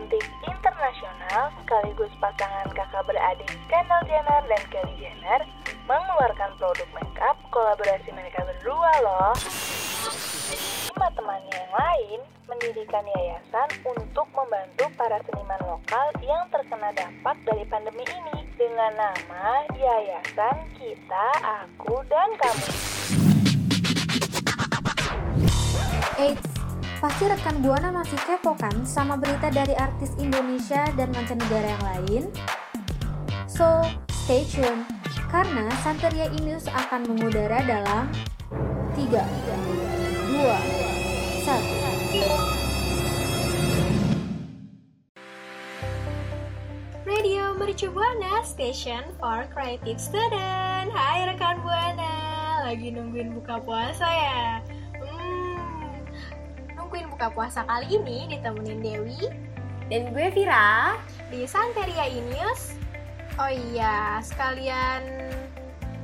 cantik internasional sekaligus pasangan kakak beradik Kendall Jenner dan Kylie Jenner mengeluarkan produk makeup kolaborasi mereka berdua loh. Lima temannya yang lain mendirikan yayasan untuk membantu para seniman lokal yang terkena dampak dari pandemi ini dengan nama Yayasan Kita, Aku, dan Kamu. Eits, pasti rekan Buana masih kepo kan sama berita dari artis Indonesia dan mancanegara yang lain? So, stay tune, karena Santeria News akan mengudara dalam 3, 2, 1. Radio Mercu Buana Station for Creative Student. Hai rekan Buana, lagi nungguin buka puasa ya? Nungguin buka puasa kali ini ditemenin Dewi Dan gue Vira. di Santeria News. Oh iya, sekalian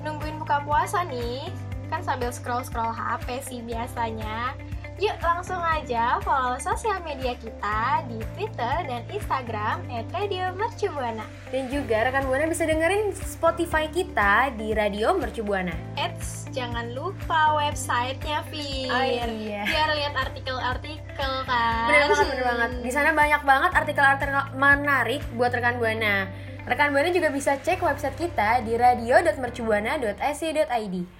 nungguin buka puasa nih, kan sambil scroll-scroll HP sih biasanya. Yuk langsung aja follow sosial media kita di Twitter dan Instagram @radiomercubuana. Dan juga rekan Buana bisa dengerin Spotify kita di Radio Mercu Buana. Eits, jangan lupa websitenya, Fir. Oh, iya. Biar lihat artikel-artikel kan. Bener banget, bener banget. Di sana banyak banget artikel-artikel menarik buat rekan Buana. Rekan Buana juga bisa cek website kita di radio.mercubuana.ac.id.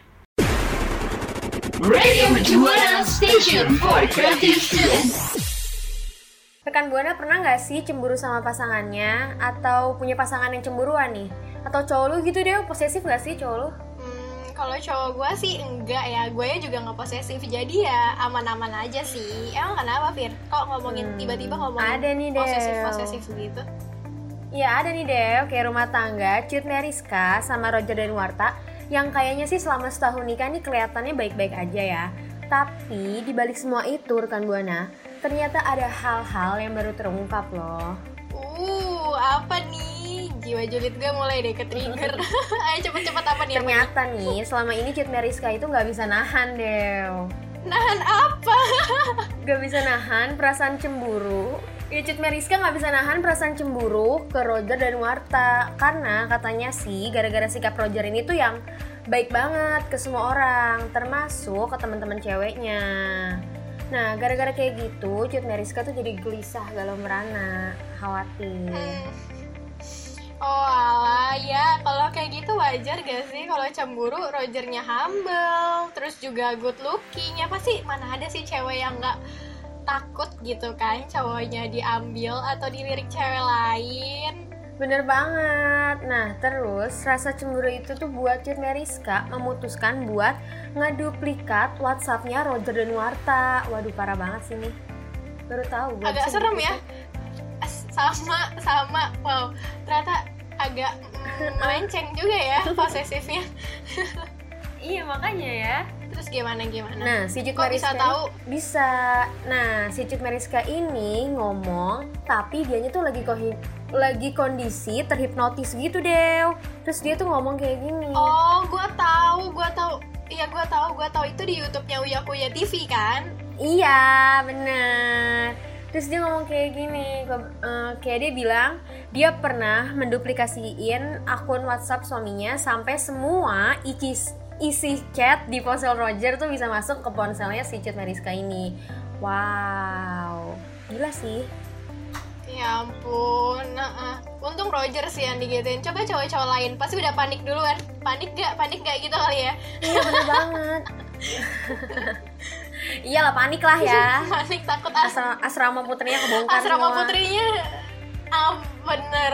Radio Mercubuana Station for Creative Students. Rekan Buana pernah nggak sih cemburu sama pasangannya atau punya pasangan yang cemburuan nih? Atau cowok lu gitu deh, posesif nggak sih cowok lu? Hmm, kalau cowok gue sih enggak ya, gue juga nggak posesif, jadi ya aman-aman aja sih. Emang kenapa, Fir? Kok ngomongin Hmm, tiba-tiba ngomongin ada nih, posesif-posesif gitu? Iya ada nih Dew, kayak rumah tangga Cut Meriska sama Roger dan Warta yang kayaknya sih selama setahun nikah nih kelihatannya baik-baik aja ya. Tapi di balik semua itu rekan Buana, ternyata ada hal-hal yang baru terungkap loh. Uh, apa nih? Jiwa julid gue mulai deh ke trigger. Ayo cepet-cepet apa nih? apa nih? Ternyata nih selama ini Cut Meriska itu nggak bisa nahan Dew. Nahan apa? Gak bisa nahan perasaan cemburu Ya Cut Meriska nggak bisa nahan perasaan cemburu ke Roger dan Warta Karena katanya sih gara-gara sikap Roger ini tuh yang baik banget ke semua orang Termasuk ke teman-teman ceweknya. Nah gara-gara kayak gitu Cut Meriska tuh jadi gelisah galau merana Khawatir. Hmm. Oh alah ya. Kalau kayak gitu wajar gak sih? Kalau cemburu Rogernya humble terus juga good looking. Ya pasti mana ada sih cewek yang nggak takut gitu kan cowoknya diambil atau dilirik cewek lain Bener banget. Nah, terus rasa cemburu itu tuh buat Cut Meriska memutuskan buat ngeduplikat WhatsAppnya Roger dan Warta. Waduh, parah banget sih nih. Baru tahu. agak serem ya sama sama wow ternyata agak melenceng juga ya posesifnya Iya, makanya ya. Gimana gimana Nah, si Cut Kok bisa tahu? Bisa. Nah, si Cut Meriska ini ngomong, tapi dianya tuh lagi kohi- lagi kondisi terhipnotis gitu, Dew. Terus dia tuh ngomong kayak gini. oh gua tahu gua tahu iya gua tahu gua tahu itu di YouTube-nya Uya Kuya TV kan Iya, benar. Terus dia ngomong kayak gini, eh, kayak dia bilang dia pernah menduplikasiin akun WhatsApp suaminya sampai semua isi isi chat di ponsel Roger tuh bisa masuk ke ponselnya si Cut Meriska ini. Wow, gila sih. Ya ampun, nah, untung Roger sih yang digituin. Coba cowok-cowok lain pasti udah panik duluan. Panik gak? Panik gak gitu kali ya? Iya bener banget. Iyalah panik lah ya. Panik takut as Asra- asrama putrinya kebongkar asrama semua. putrinya. Ah, bener.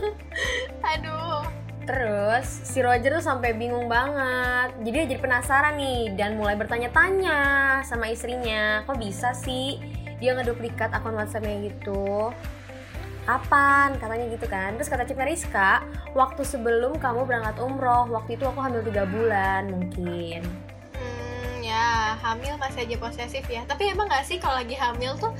Aduh. Terus si Roger tuh sampai bingung banget. Jadi dia jadi penasaran nih dan mulai bertanya-tanya sama istrinya, kok bisa sih dia ngeduplikat akun WhatsAppnya gitu? Kapan? Katanya gitu kan. Terus kata Cip Rizka, waktu sebelum kamu berangkat umroh, waktu itu aku hamil 3 bulan mungkin. Hmm, ya hamil masih aja posesif ya. Tapi emang gak sih kalau lagi hamil tuh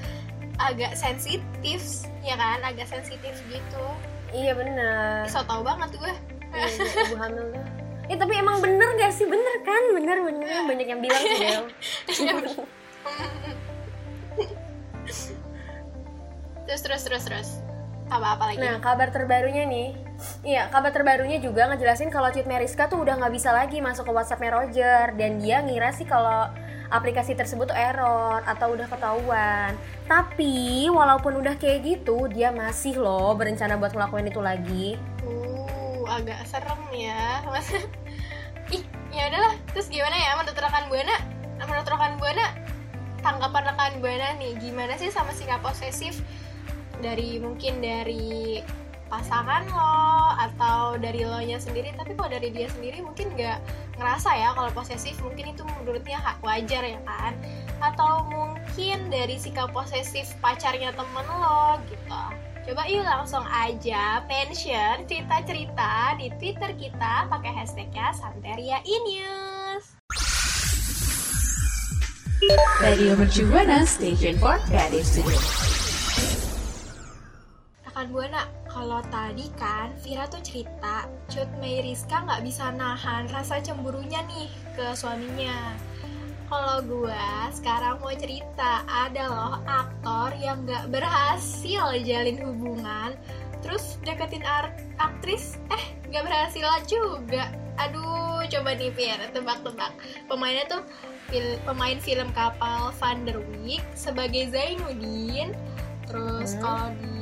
agak sensitif, ya kan? Agak sensitif gitu. Iya bener. So tau banget gue. Iya, ibu hamil tuh. Ya tapi emang bener gak sih? Bener kan? Bener bener banyak yang bilang sih Del. terus terus terus terus apa apa lagi Nah, kabar terbarunya nih, iya kabar terbarunya juga ngejelasin kalau Cut Meriska tuh udah nggak bisa lagi masuk ke WhatsAppnya Roger dan dia ngira sih kalau aplikasi tersebut tuh error atau udah ketahuan. Tapi walaupun udah kayak gitu, dia masih loh berencana buat ngelakuin itu lagi. Agak serem ya. Mas ih ya udahlah. Terus gimana ya? Menurut rekan buana? Menurut rekan buana tanggapan rekan buana nih gimana sih sama sikap posesif? Dari mungkin dari pasangan lo atau dari lo nya sendiri? Tapi kalau dari dia sendiri mungkin nggak ngerasa ya kalau posesif. Mungkin itu menurutnya hak wajar ya kan? Atau mungkin dari sikap posesif pacarnya temen lo gitu coba yuk langsung aja mention cerita-cerita di twitter kita pakai hashtagnya Santeria News Radio Mercu Buana Station for Creative Studio. rekan buana kalau tadi kan Vira tuh cerita Cut Mei Rizka nggak bisa nahan rasa cemburunya nih ke suaminya kalau gua sekarang mau cerita ada loh aktor yang nggak berhasil jalin hubungan terus deketin aktris eh nggak berhasil juga aduh coba nih Fir tebak-tebak pemainnya tuh fil- pemain film kapal Van der Wijk sebagai Zainuddin terus Hmm. kalau di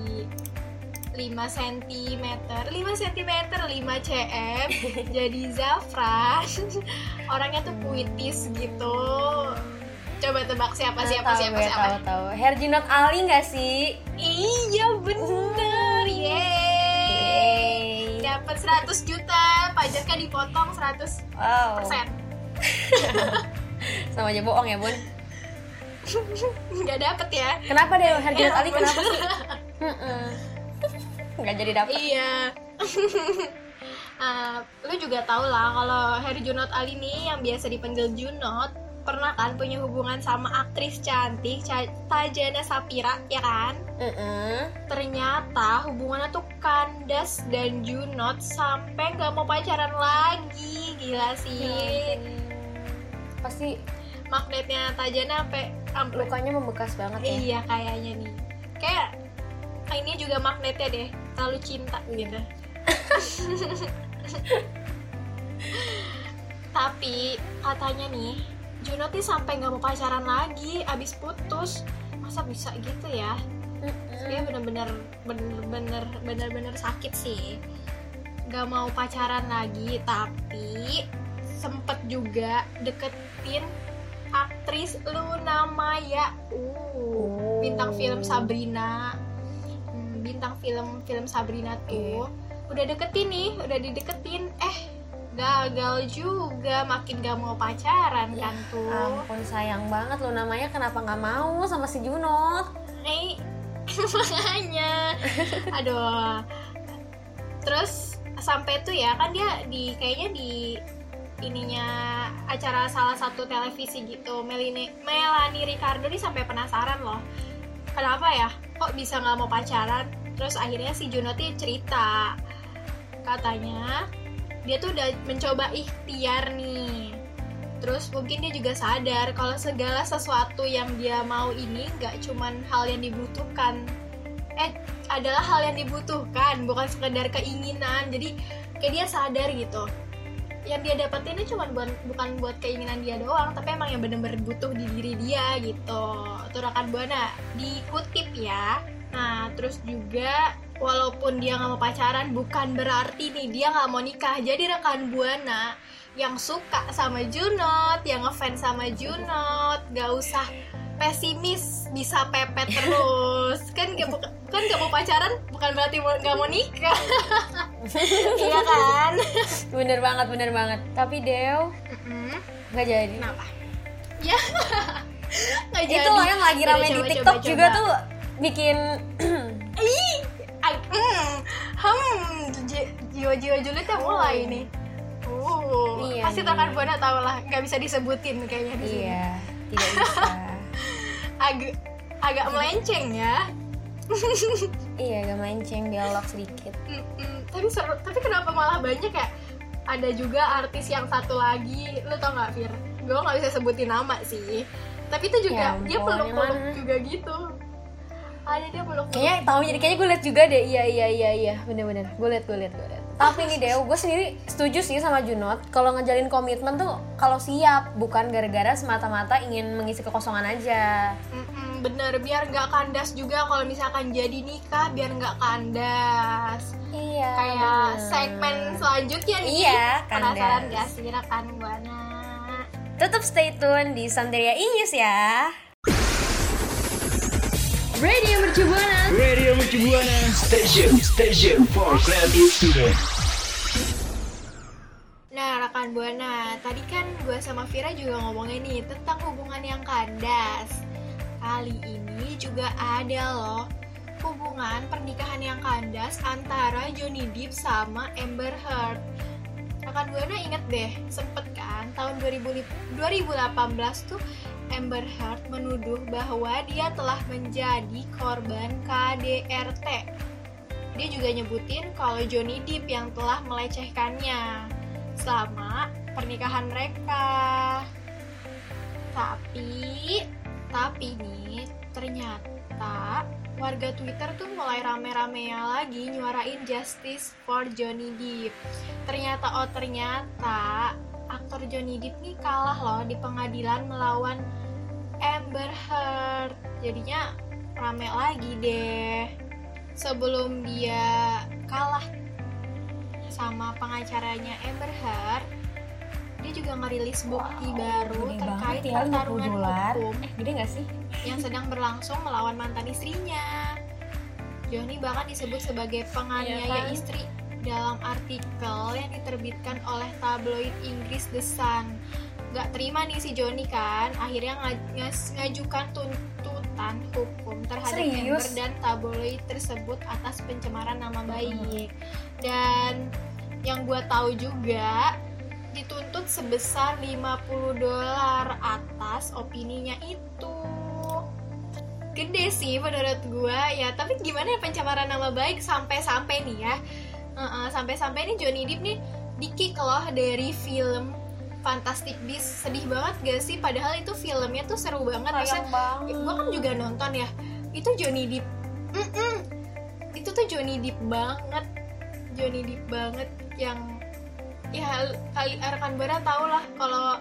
5 cm 5 cm 5 cm. Jadi Zafran orangnya tuh puitis gitu. Coba tebak siapa siapa Tahu siapa gue, siapa. Tahu tahu. Herjunot Ali nggak sih? iya bener. Yeay. Dapat 100 juta. Pajaknya dipotong 100 Wow. persen. Sama aja bohong ya bun. nggak dapet ya. Kenapa deh Herjunot Ali? Kenapa sih? Nggak jadi dapet. iya. Ah, lu juga tau lah kalau Herjunot Ali nih yang biasa dipanggil Junot pernah kan punya hubungan sama aktris cantik Ca- Tajana Sapira ya kan? Mm-mm. ternyata hubungannya tuh kandas dan Junot sampai nggak mau pacaran lagi. Gila sih. Pasti magnetnya Tajana sampai lukanya membekas banget ya. iya kayaknya nih. Kayak ini juga magnetnya deh terlalu cinta gitu. Tapi katanya nih Junot nih sampai nggak mau pacaran lagi abis putus. Masa bisa gitu ya? Dia bener-bener bener-bener bener-bener sakit sih. Nggak mau pacaran lagi tapi sempet juga deketin aktris Luna Maya. Uh bintang film Sabrina bintang film film Sabrina tuh udah deketin nih udah dideketin. Eh gagal juga makin gak mau pacaran kan tuh. Ampun sayang banget lo namanya kenapa nggak mau sama si Junot? Eh, makanya. Aduh. Terus sampai tuh ya kan dia di kayaknya di ininya acara salah satu televisi gitu. Melanie Melanie Ricardo nih sampai penasaran loh. Kenapa ya? Kok bisa nggak mau pacaran terus akhirnya si Junot nih cerita katanya dia tuh udah mencoba ikhtiar nih. Terus mungkin dia juga sadar kalau segala sesuatu yang dia mau ini nggak cuman hal yang dibutuhkan. Eh adalah hal yang dibutuhkan bukan sekedar keinginan. Jadi kayak dia sadar gitu. Yang dia dapetin ini cuma buat bukan buat keinginan dia doang tapi emang yang bener-bener butuh di diri dia gitu. Tuh rekan buana dikutip ya nah terus juga walaupun dia nggak mau pacaran bukan berarti nih dia nggak mau nikah jadi rekan buana yang suka sama Junot yang ngefans sama Junot gak usah pesimis bisa pepet terus kan gak, kan gak mau pacaran bukan berarti gak mau nikah iya kan Bener banget, bener banget. Tapi Dew Mm-mm. nggak jadi. kenapa ya nggak jadi Itu loh yang lagi rame di TikTok coba, juga coba. tuh bikin hmm, hmm, ji- jiwa-jiwa julidnya mulai nih. Uh, Iya pasti rekan buana tau lah, nggak bisa disebutin kayaknya di sini. iya tidak bisa. Agak agak melenceng ya. iya, agak mancing dialog sedikit. Mm-mm, tapi seru, tapi kenapa malah banyak ya? Ada juga artis yang satu lagi, lu tau nggak Fir? Gue nggak bisa sebutin nama sih. Tapi itu juga Ya dia peluk-peluk juga gitu. Ada dia peluk kayaknya tahu jadi kayaknya gue liat juga deh. Iya iya iya iya. Bener-bener. Gue liat gue liat gue liat. Tapi nih Deo gue sendiri setuju sih sama Junot. Kalau ngejalin komitmen tuh kalau siap bukan gara-gara semata-mata ingin mengisi kekosongan aja. Mm-mm, bener. Biar nggak kandas juga kalau misalkan jadi nikah biar nggak kandas. Iya kayak bener. segmen selanjutnya nih. Iya, penasaran kandas. gak sih rekan buana? Tetap stay tune di Santeria Inyus ya Radio Mercu Buana. Radio Mercu Buana Station Station for Creative Student Nah, rekan Buana, tadi kan gue sama Vira juga ngomongin nih tentang hubungan yang kandas. Kali ini juga ada loh hubungan pernikahan yang kandas antara Johnny Depp sama Amber Heard. Rekan Buana inget deh, sempet kan tahun 2000 2018 tuh Amber Heard menuduh bahwa dia telah menjadi korban KDRT. Dia juga nyebutin kalau Johnny Depp yang telah melecehkannya selama pernikahan mereka. Tapi, tapi nih ternyata warga Twitter tuh mulai rame-ramenya lagi nyuarain justice for Johnny Depp. Ternyata oh ternyata aktor Johnny Depp nih kalah loh di pengadilan melawan Amber Heard. Jadinya rame lagi deh. Sebelum dia kalah sama pengacaranya Amber Heard, dia juga ngerilis bukti baru gede terkait ya 50 pertarungan hukum eh gede gak sih? yang sedang berlangsung melawan mantan istrinya. Johnny bahkan disebut sebagai penganiaya Iya kan? istri dalam artikel yang diterbitkan oleh tabloid Inggris The Sun. Gak terima nih si Johnny kan, akhirnya ngas- ngajukan tuntutan hukum terhadap Serius? Amber dan tabloid tersebut atas pencemaran nama baik. Dan yang gue tahu juga dituntut sebesar 50 dolar atas opininya itu gede sih menurut gua ya tapi gimana ya pencemaran nama baik sampai-sampai nih ya Heeh, sampai-sampai nih Johnny Depp nih dikick loh dari film Fantastic Beasts. Sedih banget gak sih? Padahal itu filmnya tuh seru banget. Maksudnya, sayang banget. gue kan juga nonton ya. Itu Johnny Depp. Mm-mm. itu tuh Johnny Depp banget. Johnny Depp banget yang ya kali rekan Bara tau lah kalau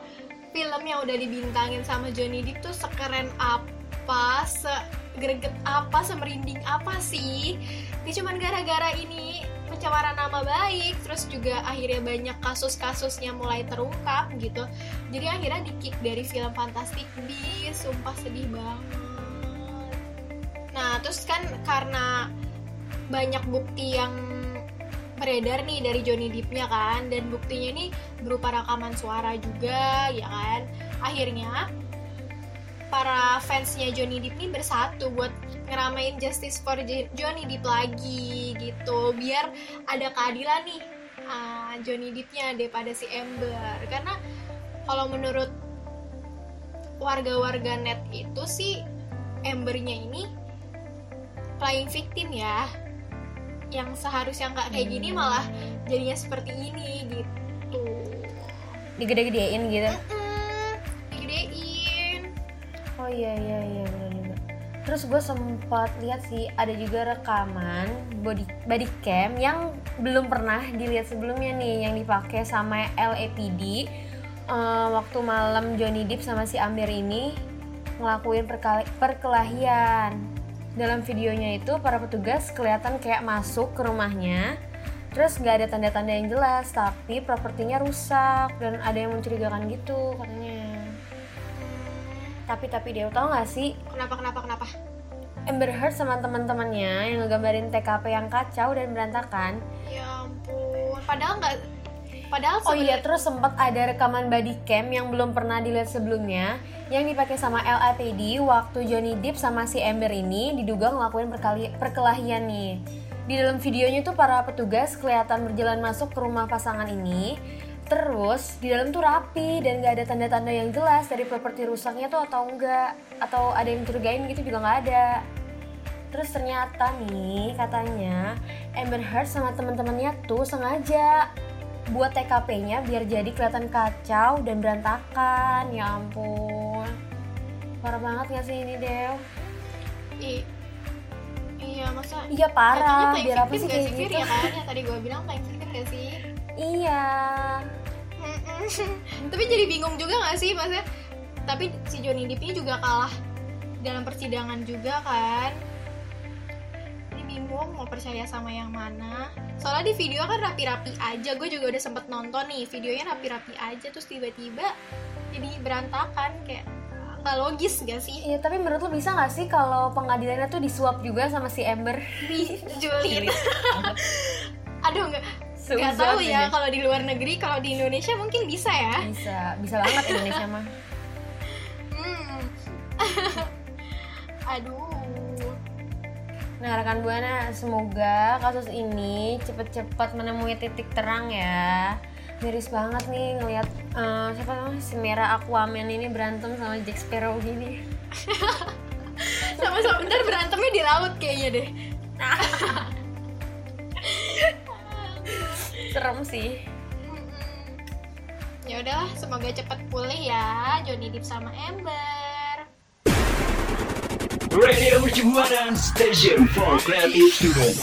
film yang udah dibintangin sama Johnny Depp tuh sekeren apa segreget apa semerinding apa sih? Ini cuman gara-gara ini pencemaran nama baik terus juga akhirnya banyak kasus-kasusnya mulai terungkap gitu. Jadi akhirnya di kick dari film Fantastic Beasts sumpah sedih banget. Nah terus kan karena banyak bukti yang beredar nih dari Johnny Depp-nya kan dan buktinya nih berupa rekaman suara juga ya kan? Akhirnya para fansnya Johnny Depp nih bersatu buat ngeramein justice for Jo- Johnny Depp lagi gitu. Biar ada keadilan nih ah, Johnny Depp-nya daripada si Amber. Karena kalau menurut warga-warga net itu sih Ambernya ini playing victim ya. Yang seharusnya nggak kayak gini malah jadinya seperti ini gitu. Digede-gedein gitu. Mm, digedein oh iya iya iya benar juga terus gue sempat lihat sih ada juga rekaman body body cam yang belum pernah dilihat sebelumnya nih yang dipakai sama LAPD eh, waktu malam Johnny Depp sama si Amber ini ngelakuin perkelahian. Dalam videonya itu para petugas kelihatan kayak masuk ke rumahnya terus nggak ada tanda-tanda yang jelas tapi propertinya rusak dan ada yang mencurigakan gitu katanya tapi tapi dia tau gak sih kenapa kenapa kenapa Amber Heard sama teman-temannya yang ngegambarin TKP yang kacau dan berantakan ya ampun padahal nggak padahal Oh iya, terus sempat ada rekaman body cam yang belum pernah dilihat sebelumnya yang dipakai sama LAPD waktu Johnny Depp sama si Amber ini diduga ngelakuin perkali- perkelahian nih. Di dalam videonya tuh para petugas kelihatan berjalan masuk ke rumah pasangan ini. Terus di dalam tuh rapi dan gak ada tanda-tanda yang jelas dari properti rusaknya tuh atau enggak atau ada yang mencurigain gitu juga nggak ada. Terus ternyata nih katanya Amber Heard sama teman-temannya tuh sengaja buat TKP-nya biar jadi kelihatan kacau dan berantakan. Ya ampun. Parah banget gak sih ini, Dew? Ih, iya masa Iya parah, biar apa sih kayak gitu? ya tadi gue bilang victim gak sih Iya. tapi jadi bingung juga gak sih maksudnya? Tapi si Johnny Depp ini juga kalah dalam persidangan juga kan? Ini bingung mau percaya sama yang mana. Soalnya di video kan rapi-rapi aja. Gue juga udah sempet nonton nih videonya rapi-rapi aja. Terus tiba-tiba jadi berantakan kayak nggak logis gak sih? Iya, tapi menurut lu bisa gak sih kalau pengadilannya tuh disuap juga sama si Amber? di julid aduh nggak nggak Seuzon tahu ya kalau di luar negeri kalau di Indonesia mungkin bisa ya Bisa, bisa banget Indonesia mah. Hmm. Aduh. Nah, rekan Buana, semoga kasus ini cepet-cepet menemui titik terang ya. Miris banget nih ngelihat eh, siapa namanya si Mera Aquaman ini berantem sama Jack Sparrow gini. Sama-sama bentar berantemnya di laut kayaknya deh. Serem sih. Ya udahlah, semoga cepat pulih ya Johnny Depp sama Amber. Radio Mercubuana Station for Creative Student.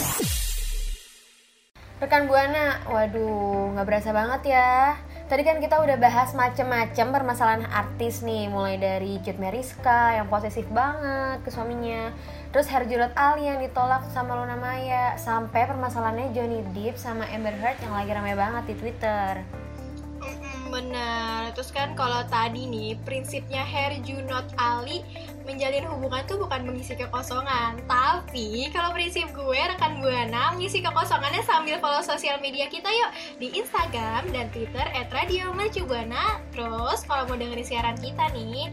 Rekan Buana, waduh, nggak berasa banget ya. Tadi kan kita udah bahas macem-macem permasalahan artis nih, mulai dari Cut Meriska yang posesif banget ke suaminya, terus Herjunot Ali yang ditolak sama Luna Maya, sampai permasalahannya Johnny Depp sama Amber Heard yang lagi rame banget di Twitter. Benar. Terus kan kalau tadi nih prinsipnya Herjunot Ali menjalin hubungan tuh bukan mengisi kekosongan, tapi kalau prinsip gue rekan buana mengisi kekosongannya sambil follow sosial media kita yuk di Instagram dan Twitter @radiomercubuana. Terus kalau mau dengerin siaran kita nih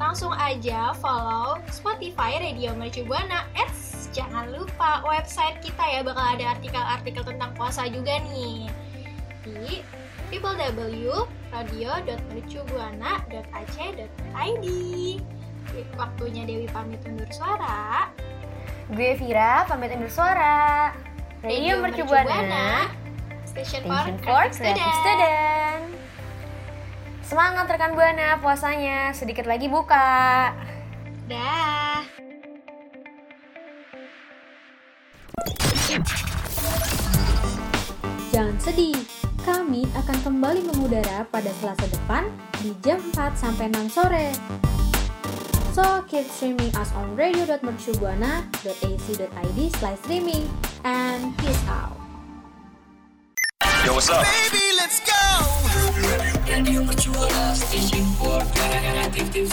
langsung aja follow Spotify Radio Mercu Buana. Eits, jangan lupa website kita ya bakal ada artikel-artikel tentang puasa juga nih di www.radio.mercubuana.ac.id Waktunya Dewi pamit undur suara. Gue Vira, pamit undur suara. Radio Mercu Buana, Station Station for Creative Creative Student. Student. Semangat rekan Buana, puasanya sedikit lagi buka. Dah. Jangan sedih, kami akan kembali mengudara pada Selasa depan di jam 4 sampai 6 sore. So, keep streaming us on radio.mercubuana.ac.id slash streaming and peace out. Yo, what's up? Baby, let's go. Radio Mercubuana Station for Creative.